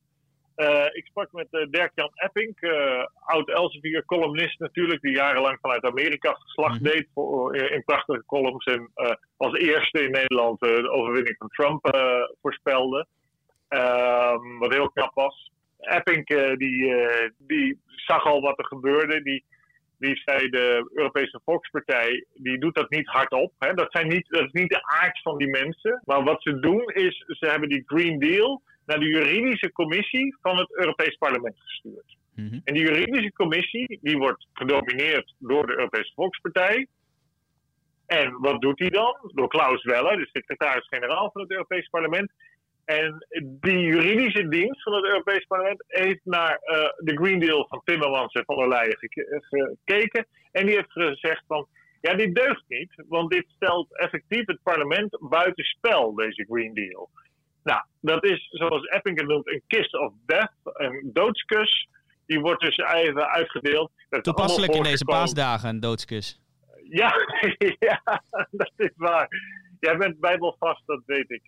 Uh, ik sprak met uh, Dirk-Jan Epping, uh, oud Elsevier, columnist natuurlijk, die jarenlang vanuit Amerika geslacht mm deed voor, in prachtige columns. En als eerste in Nederland de overwinning van Trump voorspelde. Ehm, wat heel knap was. Epping die, die zag al wat er gebeurde. Die, die zei de Europese Volkspartij, die doet dat niet hardop. Hè? Dat, zijn niet, dat is niet de aard van die mensen. Maar wat ze doen is, ze hebben die Green Deal naar de juridische commissie van het Europees Parlement gestuurd. Mhm. En die juridische commissie die wordt gedomineerd door de Europese Volkspartij. En wat doet die dan? Door Klaus Welle, de secretaris-generaal van het Europees Parlement. En die juridische dienst van het Europees Parlement heeft naar uh, de Green Deal van Timmermans en van der Leyen gekeken. En die heeft gezegd van, ja, dit deugt niet, want dit stelt effectief het parlement buitenspel, deze Green Deal. Nou, dat is zoals Epping het noemt een kiss of death, een doodskus. Die wordt dus even uitgedeeld. Dat Toepasselijk in deze paasdagen, een doodskus. Ja, ja, dat is waar. Jij bent bijbelvast, dat weet ik.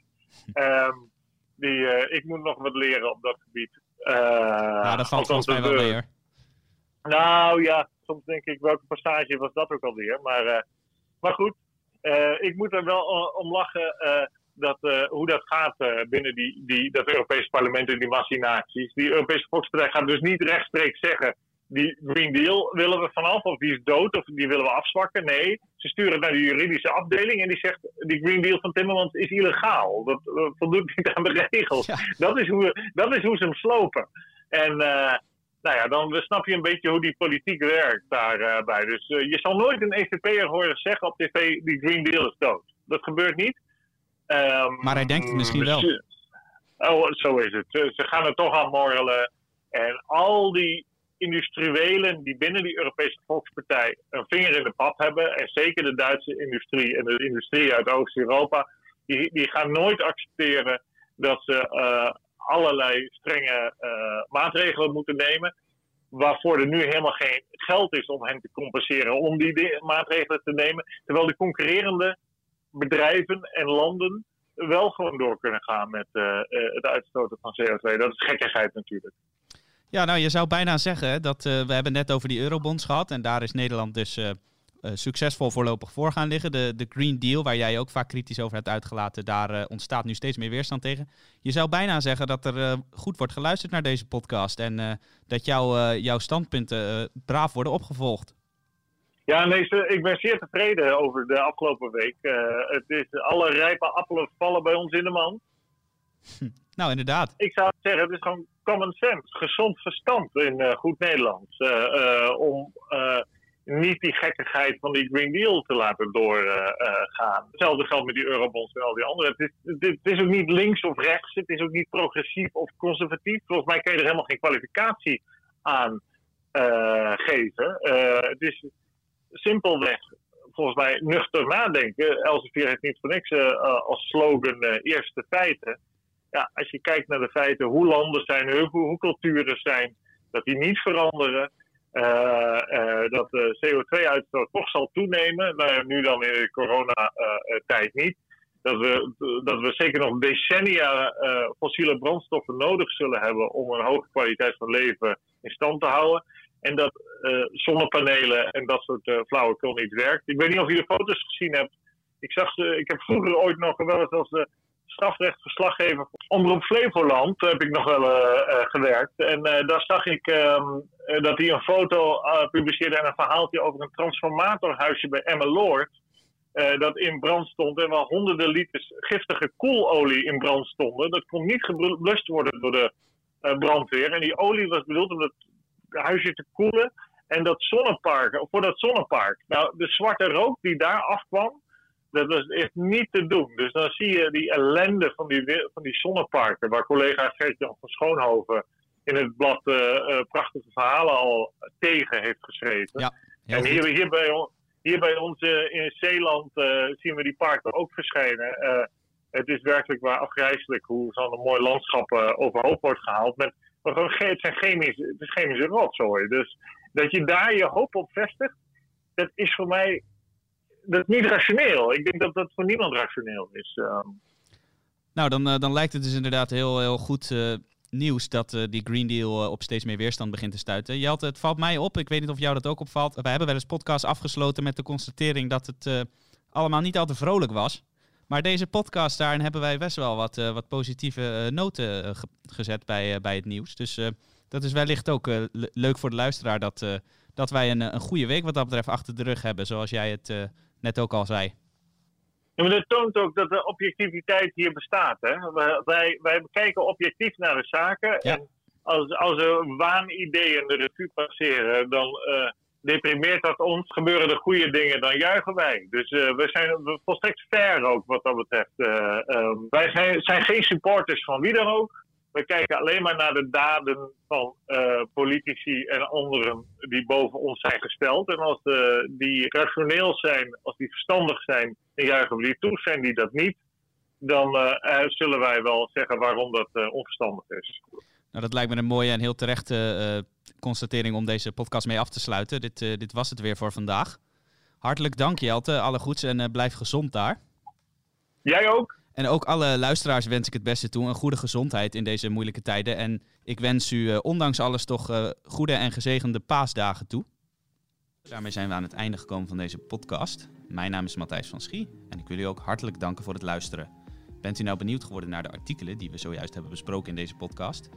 Um, die, uh, ik moet nog wat leren op dat gebied. Uh, ja, dat valt volgens mij wel mee hoor. Nou ja, Soms denk ik, welke passage was dat ook alweer? Maar, maar goed, ik moet er wel om lachen dat, hoe dat gaat binnen die, die, dat Europese parlement en die machinaties. Die Europese Volkspartij gaat dus niet rechtstreeks zeggen die Green Deal willen we vanaf, of die is dood, of die willen we afzwakken. Nee, ze sturen het naar de juridische afdeling en die zegt: die Green Deal van Timmermans is illegaal. Dat voldoet niet aan de regels. Dat, is hoe, dat is hoe ze hem slopen. En uh, nou ja, dan snap je een beetje hoe die politiek werkt daarbij. Dus je zal nooit een EVP'er horen zeggen op tv: die Green Deal is dood. Dat gebeurt niet. Um, maar hij denkt het misschien wel. Oh, zo is het. Ze gaan er toch aan morrelen. En al die industriëlen die binnen die Europese Volkspartij een vinger in de pap hebben, en zeker de Duitse industrie en de industrie uit Oost-Europa, die, die gaan nooit accepteren dat ze uh, allerlei strenge uh, maatregelen moeten nemen, waarvoor er nu helemaal geen geld is om hen te compenseren om die maatregelen te nemen, terwijl de concurrerende bedrijven en landen wel gewoon door kunnen gaan met uh, het uitstoten van CO2. Dat is gekkigheid natuurlijk. Ja, nou, je zou bijna zeggen dat uh, we hebben net over die eurobonds gehad. En daar is Nederland dus succesvol voorlopig voor gaan liggen. De, de Green Deal, waar jij ook vaak kritisch over hebt uitgelaten, daar ontstaat nu steeds meer weerstand tegen. Je zou bijna zeggen dat er goed wordt geluisterd naar deze podcast. En dat jouw standpunten braaf worden opgevolgd. Ja, nee, ik ben zeer tevreden over de afgelopen week. het is, alle rijpe appelen vallen bij ons in de man. Nou, inderdaad. Ik zou zeggen, het is gewoon common sense, gezond verstand in uh, goed Nederlands. Uh, om niet die gekkigheid van die Green Deal te laten doorgaan. Hetzelfde geldt met die eurobonds en al die andere. Het is, het is ook niet links of rechts, het is ook niet progressief of conservatief. Volgens mij kan je er helemaal geen kwalificatie aan geven. het is simpelweg volgens mij nuchter nadenken. Elsevier heeft niet voor niks als slogan eerste feiten ja, als je kijkt naar de feiten hoe landen zijn, hoe, culturen zijn, dat die niet veranderen. Dat de CO2-uitstoot toch zal toenemen. Nou, nu dan in de coronatijd niet. Dat we, dat we zeker nog decennia fossiele brandstoffen nodig zullen hebben om een hoge kwaliteit van leven in stand te houden. En dat zonnepanelen en dat soort flauwekul niet werkt. Ik weet niet of je de foto's gezien hebt. Ik, zag ze, ik heb vroeger ooit nog wel eens als de strafrechtsverslaggever Omroep Flevoland heb ik nog wel uh, gewerkt. En uh, daar zag ik um, dat hij een foto publiceerde en een verhaaltje over een transformatorhuisje bij Emmeloord. dat in brand stond en waar honderden liters giftige koelolie in brand stonden. Dat kon niet geblust worden door de brandweer. En die olie was bedoeld om het huisje te koelen. En dat zonnepark, voor dat zonnepark. Nou, de zwarte rook die daar afkwam, dat is echt niet te doen. Dus dan zie je die ellende van die, van die zonneparken, waar collega Gert-Jan van Schoonhoven in het blad uh, prachtige verhalen al tegen heeft geschreven. Ja, en hier, hier, bij, hier bij ons uh, in Zeeland zien we die parken ook verschijnen. het is werkelijk waar afgrijzelijk hoe zo'n mooi landschap overhoop wordt gehaald. Met, het, zijn chemische, het is chemische rotzooi. Dus dat je daar je hoop op vestigt, dat is voor mij dat niet rationeel. Ik denk dat dat voor niemand rationeel is. Ehm. Nou, dan, uh, dan lijkt het dus inderdaad heel, heel goed uh, nieuws dat uh, die Green Deal op steeds meer weerstand begint te stuiten. Jelte, het valt mij op, ik weet niet of jou dat ook opvalt. We hebben wel eens podcast afgesloten met de constatering dat het allemaal niet al te vrolijk was. Maar deze podcast, daarin hebben wij best wel wat, wat positieve noten gezet bij, bij het nieuws. Dus dat is wellicht ook leuk voor de luisteraar dat, dat wij een, een goede week wat dat betreft achter de rug hebben, zoals jij het net ook al zei. Ja, maar dat toont ook dat de objectiviteit hier bestaat. Hè? Wij, wij kijken objectief naar de zaken. En als, als er waanideeën de revue passeren, dan deprimeert dat ons. Gebeuren er goede dingen, dan juichen wij. Dus uh, we zijn volstrekt fair ook wat dat betreft. Uh, wij zijn, zijn geen supporters van wie dan ook. We kijken alleen maar naar de daden van uh, politici en anderen die boven ons zijn gesteld. En als die rationeel zijn, als die verstandig zijn, en juichen we die toe. Zijn die dat niet, dan zullen wij wel zeggen waarom dat onverstandig is. Nou, dat lijkt me een mooie en heel terechte constatering om deze podcast mee af te sluiten. Dit, dit was het weer voor vandaag. Hartelijk dank Jelte, alle goeds en blijf gezond daar. Jij ook. En ook alle luisteraars wens ik het beste toe. Een goede gezondheid in deze moeilijke tijden. En ik wens u, ondanks alles, toch goede en gezegende paasdagen toe. Daarmee zijn we aan het einde gekomen van deze podcast. Mijn naam is Matthijs van Schie en ik wil u ook hartelijk danken voor het luisteren. Bent u nou benieuwd geworden naar de artikelen die we zojuist hebben besproken in deze podcast?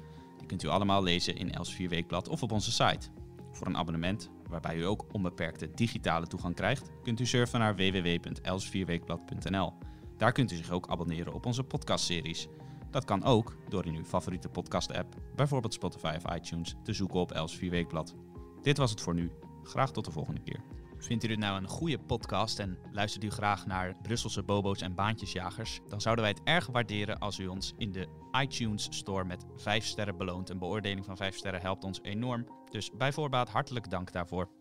Kunt u allemaal lezen in Els Weekblad of op onze site. Voor een abonnement, waarbij u ook onbeperkte digitale toegang krijgt, kunt u surfen naar www.elsvierweekblad.nl. Daar kunt u zich ook abonneren op onze podcastseries. Dat kan ook door in uw favoriete podcast-app, bijvoorbeeld Spotify of iTunes, te zoeken op Els Weekblad. Dit was het voor nu. Graag tot de volgende keer. Vindt u dit nou een goede podcast en luistert u graag naar Brusselse bobo's en baantjesjagers? Dan zouden wij het erg waarderen als u ons in de iTunes Store met 5 sterren beloont. Een beoordeling van 5 sterren helpt ons enorm. Dus bij voorbaat hartelijk dank daarvoor.